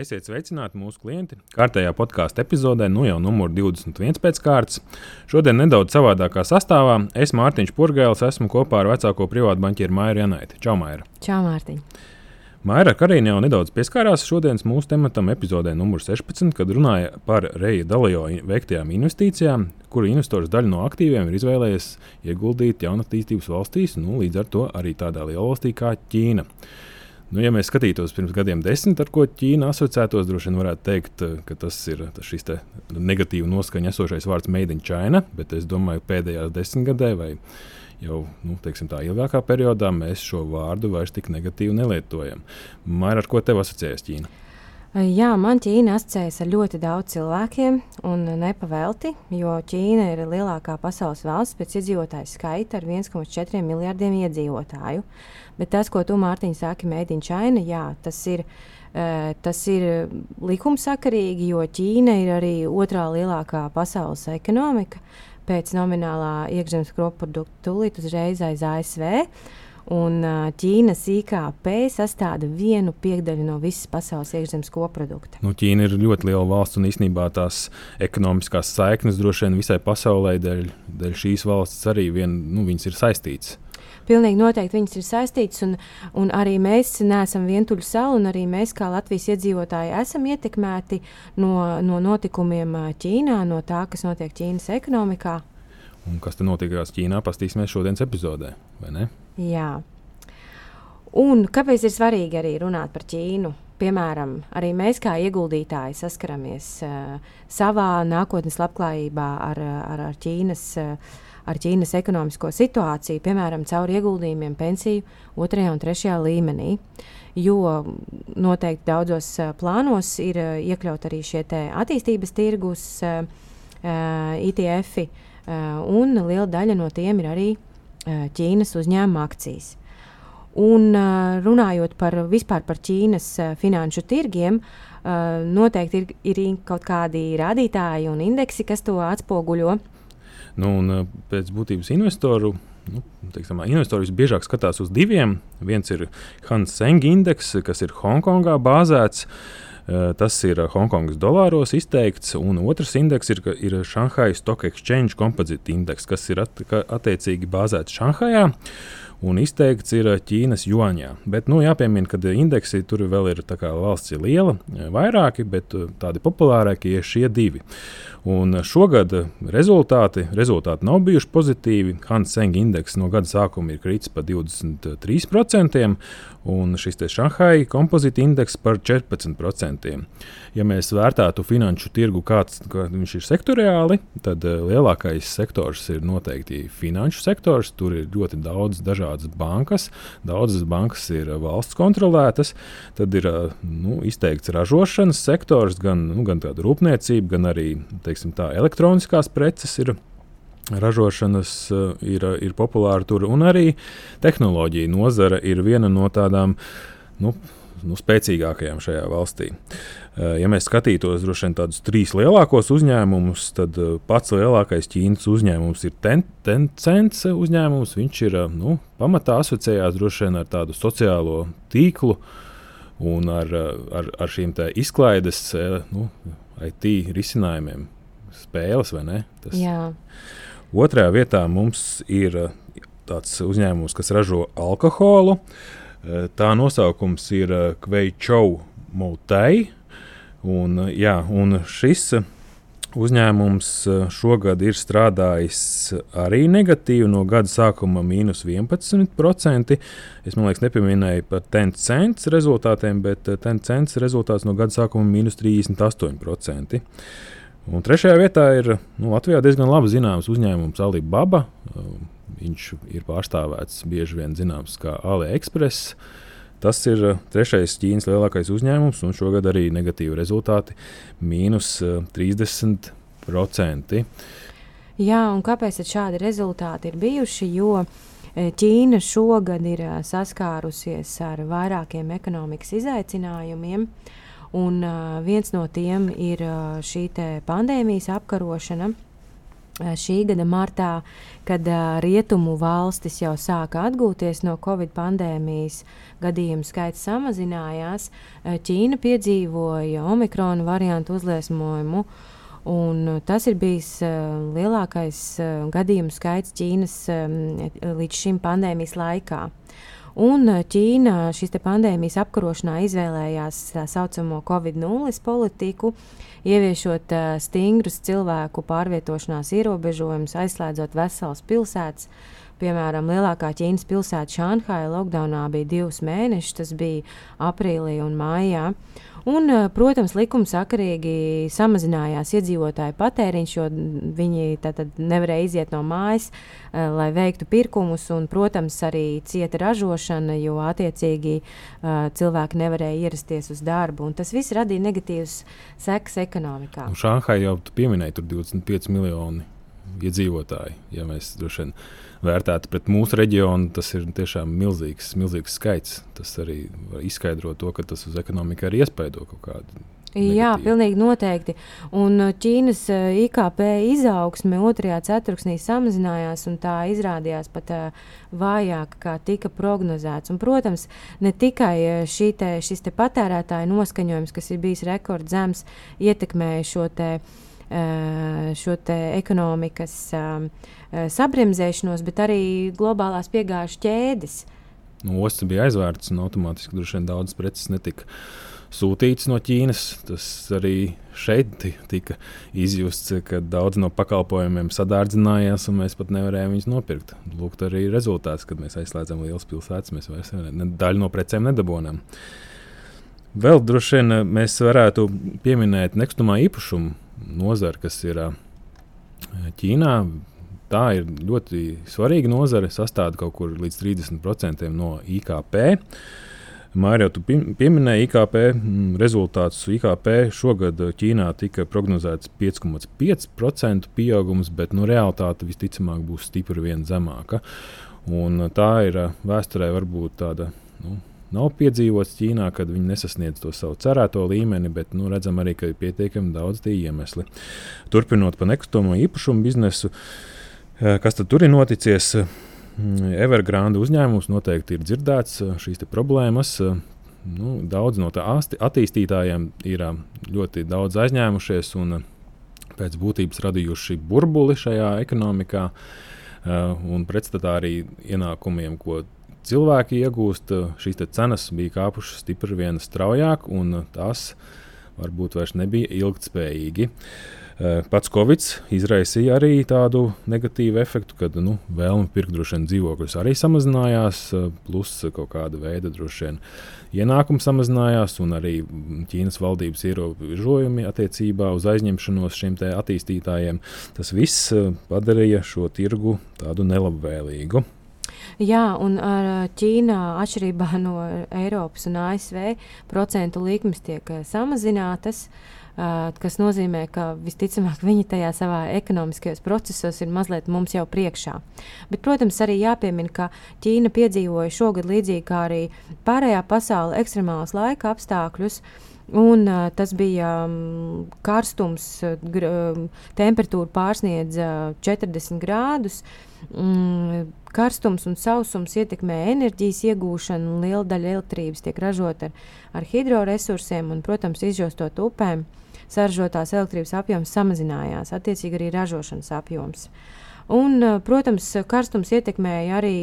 Esiet sveicināti mūsu klienti. Kārtējā podkāstu epizodē, nu jau numur 21 pēc kārtas. Šodien nedaudz savādākā sastāvā. Es, Mārtiņš Purgēls, esmu kopā ar vecāko privātu banķieru Maiju Janaiti. Čau, Maija! Čau, Mārtiņ! Maija Karīna jau nedaudz pieskārās šodienas mūsu tematam, epizodē numur 16, kad runāja par Reija Dalio veiktajām investīcijām, kuru investors daļu no aktīviem ir izvēlējies ieguldīt jaunatīstības valstīs, nu, līdz ar to arī tādā lielā valstī kā Ķīna. Nu, ja mēs skatītos pirms gadiem desmit, ar ko Ķīna asociētos, droši vien varētu teikt, eh, ka tas ir šis negatīvi noskaņa esošais vārds Made in China, bet es domāju, ka pēdējās desmitgadē vai jau nu, teiksim, tā ilgākā periodā mēs šo vārdu vairs tik negatīvi nelietojam. Maira, ar ko tev asociējas Ķīna? Jā, man Ķīna asociējas ar ļoti daudz cilvēkiem, un nepavēlti, jo Ķīna ir lielākā pasaules valsts pēc iedzīvotāju skaita ar 1,4 miljardiem iedzīvotāju. Bet tas, ko tu, Mārtiņ, saki, in China, jā, tas ir. Uh, tas ir likumsakarīgi, jo Ķīna ir arī otrā lielākā pasaules ekonomika pēc nominālā iekšzemes koprodukta tūlīt uzreiz aiz ASV. Un Ķīnas IKP sastāda vienu piekdaļu no visas pasaules iekšzemes koprodukta. Nu, Ķīna ir ļoti liela valsts un īstenībā tās ekonomiskās saiknes droši vien visai pasaulē dēļ, dēļ šīs valsts arī vien, nu, ir saistītas. Pilnīgi noteikti viņas ir saistītas, un, un arī mēs neesam vientuļa sala, un arī mēs, kā Latvijas iedzīvotāji, esam ietekmēti no, no notikumiem Ķīnā, no tā, kas notiek Ķīnas ekonomikā. Un kas tur notiekās Ķīnā, pastīsimies šodienas epizodē, vai ne? Jā. Un kāpēc ir svarīgi arī runāt par Ķīnu? Piemēram, arī mēs kā ieguldītāji saskaramies uh, savā nākotnes labklājībā ar, ar, ar, Ķīnas, uh, ar Ķīnas ekonomisko situāciju, piemēram, caur ieguldījumiem pensiju otrajā un trešajā līmenī. Jo noteikti daudzos uh, plānos ir uh, iekļaut arī šie attīstības tirgus, uh, uh, ITF, uh, un liela daļa no tiem ir arī Ķīnas uzņēmuma akcijas. Un, runājot par vispār par Ķīnas finanšu tirgiem, noteikti ir, ir kaut kādi rādītāji un indeksi, kas to atspoguļo. Nu, un, pēc būtības investoru nu, teiksim, investori visbiežāk skatās uz diviem. Viens ir Hans Seng indeks, kas ir Hongkongā bāzēts. Tas ir Hongkongas dolāros izteikts, un otrs indeks ir, ir Shanghai Stock Exchange Composite Index, kas ir at, attiecīgi bāzēts Šanhajā un izteikts ir Ķīnas juaņā. Bet nu, jāpiemina, ka indeksi tur vēl ir valsts ir liela, vairāki, bet tādi populārākie ir šie divi. Un šogad rezultāti, rezultāti nav bijuši pozitīvi. Hansenga indeks no gada sākuma ir kritis par 23%, un šis Šanhai kompozīta indeks par 14%. Ja mēs vērtētu finanšu tirgu, kāds kā viņš ir sektoriāli, tad lielākais sektors ir noteikti finanšu sektors. Tur ir ļoti daudz dažādas bankas, daudzas bankas ir valsts kontrolētas. Tad ir nu, izteikts ražošanas sektors, gan, nu, gan rūpniecība, gan arī teiksim, tā, elektroniskās preces ir ražošanas uh, ir, ir populāra tur, un arī tehnoloģija nozara ir viena no tādām nu, nu, spēcīgākajām šajā valstī. Uh, ja mēs skatītos droši vien tādus trīs lielākos uzņēmumus, tad uh, pats lielākais Ķīnas uzņēmums ir Tencents uzņēmums. Viņš ir nu, pamatā asociējās droši vien ar tādu sociālo tīklu un ar, ar, ar šīm izklaides nu, IT risinājumiem spēles, vai ne? Tas. Jā. Otrajā vietā mums ir tāds uzņēmums, kas ražo alkoholu. Tā nosaukums ir Kveičau Motei. Un, jā, un šis uzņēmums šogad ir strādājis arī negatīvi no gada sākuma - mīnus 11%. Es domāju, nepieminēju par Tencents rezultātiem, bet Tencents rezultāts no gada sākuma - mīnus 38%. Un trešajā vietā ir nu, Latvijā diezgan labi zināms uzņēmums Alibaba. viņš ir pārstāvēts bieži vien zināms kā AliExpress. Tas ir trešais Ķīnas lielākais uzņēmums, un šogad arī negatīvi rezultāti - mīnus 30%. Jā, un kāpēc šādi rezultāti ir bijuši? Jo Ķīna šogad ir saskārusies ar vairākiem ekonomikas izaicinājumiem. Un, uh, viens no tiem ir uh, šī pandēmijas apkarošana. Uh, šī gada martā, kad uh, rietumu valstis jau sāka atgūties no covid pandēmijas, gadījumu skaits samazinājās. Uh, Ķīna piedzīvoja omikrona variantu uzliesmojumu. Un tas ir bijis uh, lielākais uh, gadījumu skaits Ķīnas um, līdz šim pandēmijas laikā. Un eh, Ķīna šīs pandēmijas apkarošanā izvēlējās tā saucamo Covid-0 politiku, ieviešot stingrus cilvēku pārvietošanās ierobežojumus, aizslēdzot veselas pilsētas. Piemēram, lielākā Ķīnas pilsēta Šanhaja lockdownā bija divus mēnešus, tas bija aprīlī un maijā. Un, eh, protams, likumsakarīgi samazinājās iedzīvotāju patēriņš, jo viņi nevarēja iziet no mājas, uh, lai veiktu pirkumus. Un, protams, arī cieta ražošana, jo attiecīgi uh, cilvēki nevarēja ierasties uz darbu. Tas viss radīja negatīvas sekas ekonomikā. Šanhai jau pieminēja, tur 25 miljoni iedzīvotāji. Ja mēs droši vien vērtētu pret mūsu reģionu, tas ir tiešām milzīgs, milzīgs skaits. Tas arī izskaidro to, ka tas uz ekonomiku arī iespaido kaut kādu. Negatīvi. Jā, pilnīgi noteikti. Un uh, Ķīnas uh, IKP izaugsme otrajā ceturksnī samazinājās, un tā izrādījās pat uh, vājāka, kā tika prognozēts. Un, protams, ne tikai te, šis te patērētāju noskaņojums, kas ir bijis rekordzems, ietekmēja šo te, šo ekonomikas eh, eh, sabremzēšanos, bet arī globālās piegāžu ķēdes. Nu, Ostas bija aizvērtas un automātiski droši vien daudzas preces netika sūtītas no Ķīnas. Tas arī šeit tika izjusts, ka daudz no pakalpojumiem sadārdzinājās, un mēs pat nevarējām viņus nopirkt. Lūk, arī rezultāts, kad mēs aizslēdzam lielas pilsētas, mēs vairs ne, daļu no precēm nedabūjām. Vēl droši vien mēs varētu pieminēt nekustamā īpašuma nozara, kas ir Ķīnā. Tā ir ļoti svarīga nozare, sastāv kaut kur līdz 30% no IKP. Mārija, tu pieminēji IKP rezultātus. IKP šogad Ķīnā tika prognozēts 5,5% pieaugums, bet nu, realitāte visticamāk būs stipri vien zemāka. Un tā ir vēsturē varbūt tāda nu, nav piedzīvots Ķīnā, kad viņi nesasniedz to savu cerēto līmeni, bet nu, redzam arī, ka ir pietiekami daudz tie iemesli. Turpinot par nekustamo īpašumu biznesu, eh, kas tur ir noticis? Mm, Evergrande uzņēmums noteikti ir dzirdēts eh, šīs problēmas. Nu, daudz no tā attīstītājiem ir eh, ļoti daudz aizņēmušies un pēc būtības radījuši burbuli šajā ekonomikā. Un pretstatā arī ienākumiem, ko cilvēki iegūst, eh, šīs cenas bija kāpušas stipri vien straujāk, un tās varbūt vairs nebija ilgspējīgi. Eh, pats Covid izraisīja arī tādu negatīvu efektu, kad nu, vēlme pirkt droši vien dzīvokļus arī samazinājās, eh, plus kaut kāda veida droši vien ienākums samazinājās, un arī Ķīnas valdības ierobežojumi attiecībā uz aizņemšanos šiem attīstītājiem. Tas viss padarīja šo tirgu tādu nelabvēlīgu. Jā, un ar Ķīnā, atšķirībā no Eiropas un ASV, procentu likmes tiek samazinātas. Uh, kas nozīmē, ka visticamāk viņi tajā savā ekonomiskajos procesos ir mazliet mums jau priekšā. Bet, protams, arī jāpiemina, ka Ķīna piedzīvoja šogad līdzīgi kā arī pārējā pasaule ekstremālus laika apstākļus. Un, uh, tas bija um, karstums, gr, um, temperatūra pārsniedza 40 grādus. Mm, Karstums un sausums ietekmē enerģijas iegūšanu, un liela daļa elektrības tiek ražota ar, ar hidroresursiem, un, protams, izjostot upēm, saražotās elektrības apjoms samazinājās, attiecīgi arī ražošanas apjoms. Un, protams, karstums ietekmēja arī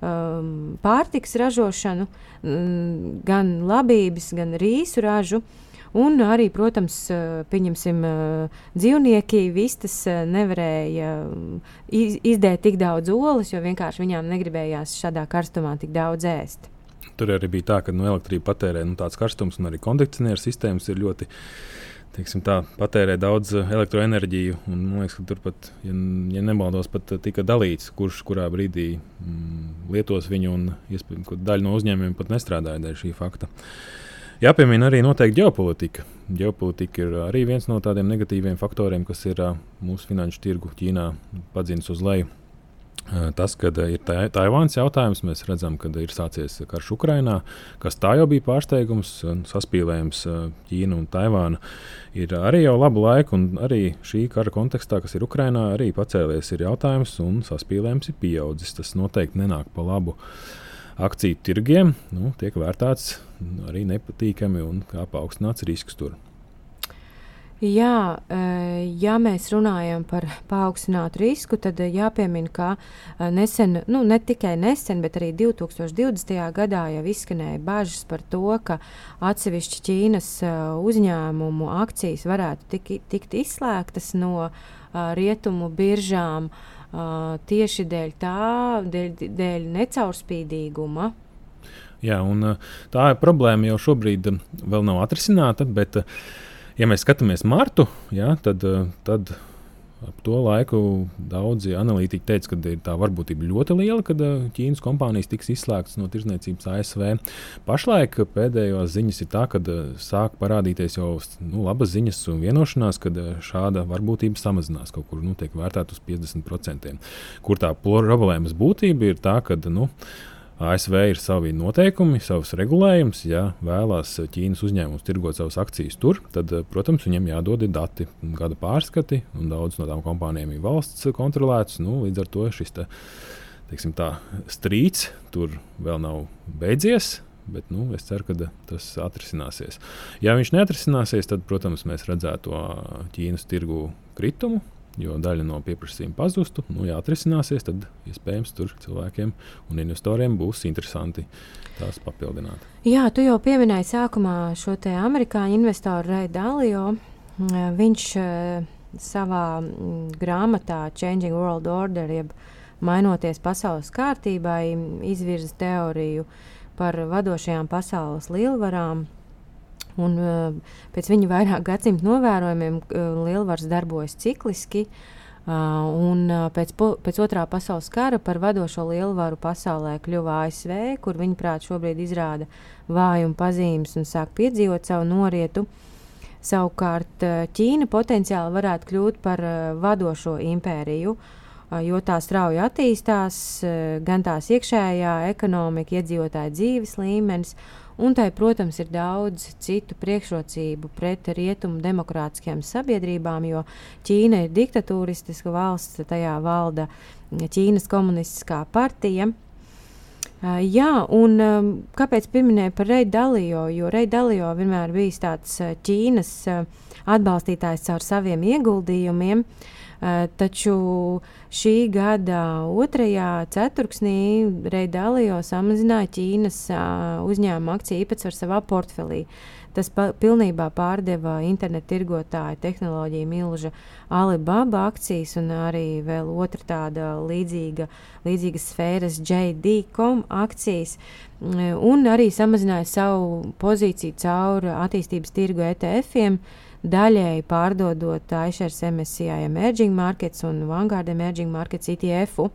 um, pārtiks ražošanu, mm, gan labības, gan rīsu ražu. Uh, Un arī, protams, pieņemsim, dzīvnieki vistas nevarēja izdēt tik daudz olas, jo vienkārši viņām negribējās šādā karstumā tik daudz ēst. Tur arī bija tā, ka nu, elektrība patērē nu, tāds karstums, un arī kondicionieru sistēmas ir ļoti teiksim, tā, patērē daudz elektroenerģiju. Un, man liekas, ka tur pat, ja, ja nemaldos, pat tika dalīts, kurš kurā brīdī mm, lietos viņu, un iespējams, ka daļa no uzņēmumiem pat nestrādāja dēļ šī fakta. Jāpiemina arī noteikti ģeopolitika. Ģeopolitika ir arī viens no tādiem negatīviem faktoriem, kas ir mūsu finanšu tirgu Ķīnā padzinis uz leju. Tas, ka ir Taivāns jautājums, mēs redzam, ka ir sācies karš Ukrajinā, kas tā jau bija pārsteigums, saspīlējums Ķīna un Taivāna. Ir arī jau labu laiku, un arī šī kara kontekstā, kas ir Ukrajinā, arī pacēlies ir jautājums, un saspīlējums ir pieaudzis. Tas noteikti nenāk pa labu akciju tirgiem, nu, tiek vērtēts arī nepatīkami un kā paaugstināts risks tur. Jā, eh, ja mēs runājam par paaugstinātu risku, tad eh, jāpiemina, ka eh, nesen, nu, ne tikai nesen, bet arī 2020. gadā jau izskanēja bažas par to, ka atsevišķi Ķīnas uzņēmumu akcijas varētu tik, tikt izslēgtas no rietumu biržām tieši dēļ tā, dēļ, dēļ necaurspīdīguma. Jā, un tā ir problēma jau šobrīd vēl nav atrisināta, bet uh, ja mēs skatāmies martu, jā, tad, eh, tad ap to laiku daudzi analītiķi teica, ka tā varbūtība ļoti liela, ka eh, Ķīnas kompānijas tiks izslēgtas no tirzniecības ASV. Pašlaik pēdējās ziņas ir tā, ka eh, sāk parādīties jau nu, labas ziņas un vienošanās, ka šāda varbūtība samazinās kaut kur, nu, tiek vērtēta uz 50%. Kur tā problēmas būtība ir tā, ka. Nu, ASV ir savi noteikumi, savs regulējums. Ja vēlās Ķīnas uzņēmums tirgot savas akcijas tur, tad, protams, viņiem jādod dati, gada pārskati, un daudz no tām kompānijām ir valsts kontrolētas. Nu, līdz ar to šis te, teiksim, tā, strīds tur vēl nav beidzies. Bet nu, es ceru, ka tas atrisināsies. Ja viņš neatrisināsies, tad, protams, mēs redzētu Ķīnas tirgu kritumu, jo daļa no pieprasījuma pazustu. Nu, ja atrisināsies, tad iespējams tur cilvēkiem un investoriem būs interesanti tās papildināt. Jā, tu jau pieminēji sākumā šo amerikāņu investoru Reidu Dalio. Viņš eh, savā mm, grāmatā Changing World Order, jeb mainoties pasaules kārtībai, izvirza teoriju par vadošajām pasaules lielvarām, Un, uh, pēc viņa vairāk gadsimtu novērojumiem uh, lielvaras darbojas cikliski. Un uh, pēc, pēc otrā pasaules kara par vadošo lielvaru pasaulē kļuva ASV, kur viņa prāt šobrīd izrāda vājumu pazīmes un sāk piedzīvot savu norietu. Savukārt Ķīna potenciāli varētu kļūt par vadošo impēriju, jo tā strauji attīstās, gan tās iekšējā ekonomika, iedzīvotāja dzīves līmenis Un tai, protams, ir daudz citu priekšrocību pret rietumu demokrātiskajām sabiedrībām, jo Ķīna ir diktatūristiska valsts, tajā valda Ķīnas komunistiskā partija. Uh, jā, un um, kāpēc pieminēju par Reidu Dalijo? Jo Reidu Dalijo vienmēr bijis tāds Ķīnas uh, atbalstītājs caur saviem ieguldījumiem. Uh, taču šī gada otrajā ceturksnī Reidālijo samazināja Ķīnas uh, uzņēmuma akciju īpatsvaru savā portfelī. Tas pa, pilnībā pārdeva internetu tirgotāja tehnoloģija milža Alibaba akcijas un arī vēl otra tāda līdzīga, līdzīga sfēras JD.com akcijas. Un arī samazināja savu pozīciju caur attīstības tirgu ETF-iem. Uh, daļēji pārdodot iShares MSCI Emerging Markets un Vanguard Emerging Markets ETF. -u.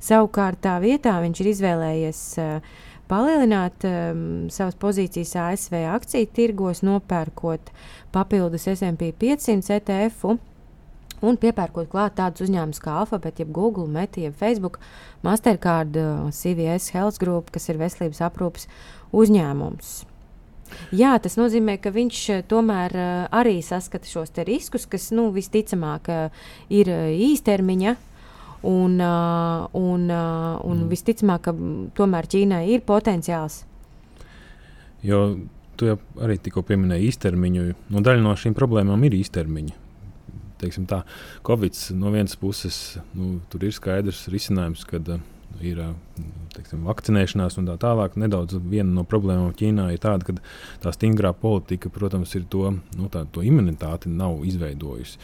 Savukārt tā vietā viņš ir izvēlējies uh, palielināt um, savas pozīcijas ASV akciju tirgos, nopērkot papildus SP 500 ETF. -u. Un piepērkot klāt tādus uzņēmumus kā Alphabet, jeb Google, Meta, jeb Facebook, Mastercard, CVS Health Group, kas ir veselības aprūpes uzņēmums. Jā, tas nozīmē, ka viņš eh, tomēr uh, arī saskata šos riskus, kas nu, visticamāk uh, ir īstermiņa. Un, un, un mm. visticamāk, ka tomēr Ķīnai ir potenciāls. Jo tu jau arī tikko pieminēji īstermiņu. No daļa no šīm problēmām ir īstermiņa. Teiksim tā, Covid no vienas puses nu, ir skaidrs risinājums, kad uh, ir teiksim, vakcinēšanās un tā tālāk. Nedaudz viena no problēmām Ķīnā ir tāda, ka tā stingrā politika, protams, ir to, nu, tā, to imunitāti nav izveidojusi.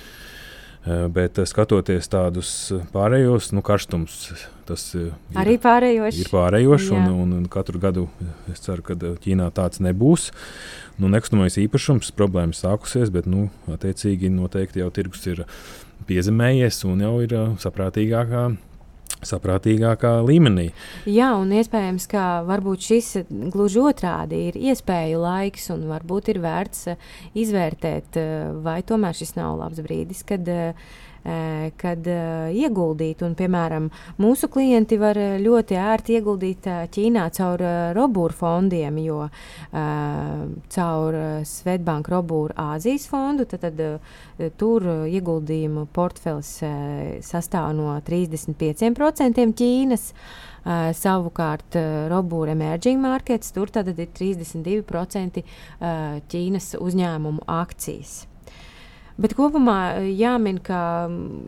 Bet skatoties tādus pārējos, nu, karstums tas ir, arī pārējošs. Ir pārējošs, un, un, un katru gadu es ceru, ka Ķīnā tāds nebūs. Nu, nekustamais īpašums problēmas sākusies, bet, nu, attiecīgi, noteikti jau tirgus ir piezemējies un jau ir saprātīgākā saprātīgākā līmenī. Jā, un iespējams, ka šis gluži otrādi ir iespēju laiks, un varbūt ir vērts izvērtēt, vai tomēr šis nav labs brīdis, kad Eh, kad ieguldīt. Un, piemēram, mūsu klienti var ļoti ērti ieguldīt Ķīnā caur robūru fondiem, jo caur Svetbanku robūru Āzijas fondu tad, tad, tur ieguldījumu portfels sastāv no 35% Ķīnas. Uh, savukārt, uh, Robūra Emerging Markets tur tad ir 32% uh, Ķīnas uzņēmumu akcijas. Bet kopumā eh, jāmin, ka mm,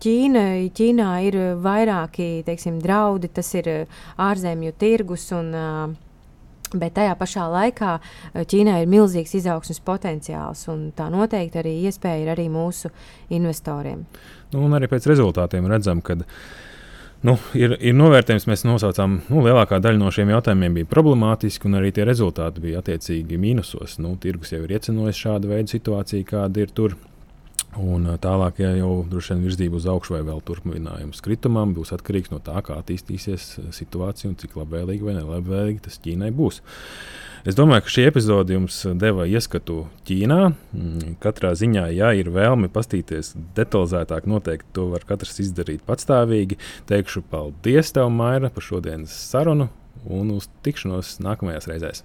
Ķīna, Ķīnā ir vairāki teiksim, draudi, tas ir eh, ārzemju tirgus. Un, uh, Bet tajā pašā laikā Ķīnai ir milzīgs izaugsmes potenciāls, un tā noteikti arī iespēja ir arī mūsu investoriem. Nu, un arī pēc rezultātiem redzam, ka Nu, ir, ir novērtējums, mēs nosaucām, nu, lielākā daļa no šiem jautājumiem bija problemātiski, un arī tie rezultāti bija attiecīgi mīnusos. Nu, tirgus jau ir iecenojis šādu veidu situāciju, kāda ir tur. Un tālāk, ja jau droši vien virzība uz augšu vai vēl turpinājums kritumam, būs atkarīgs no tā, kā attīstīsies situācija un cik labvēlīgi vai nelabvēlīgi tas Ķīnai būs. Es domāju, ka šī epizode jums deva ieskatu Ķīnā. Mm, katrā ziņā, ja ir vēlme pastīties detalizētāk, noteikti to var katrs izdarīt patstāvīgi. Teikšu paldies tev, Maira, par šodienas sarunu un uz tikšanos nākamajās reizēs.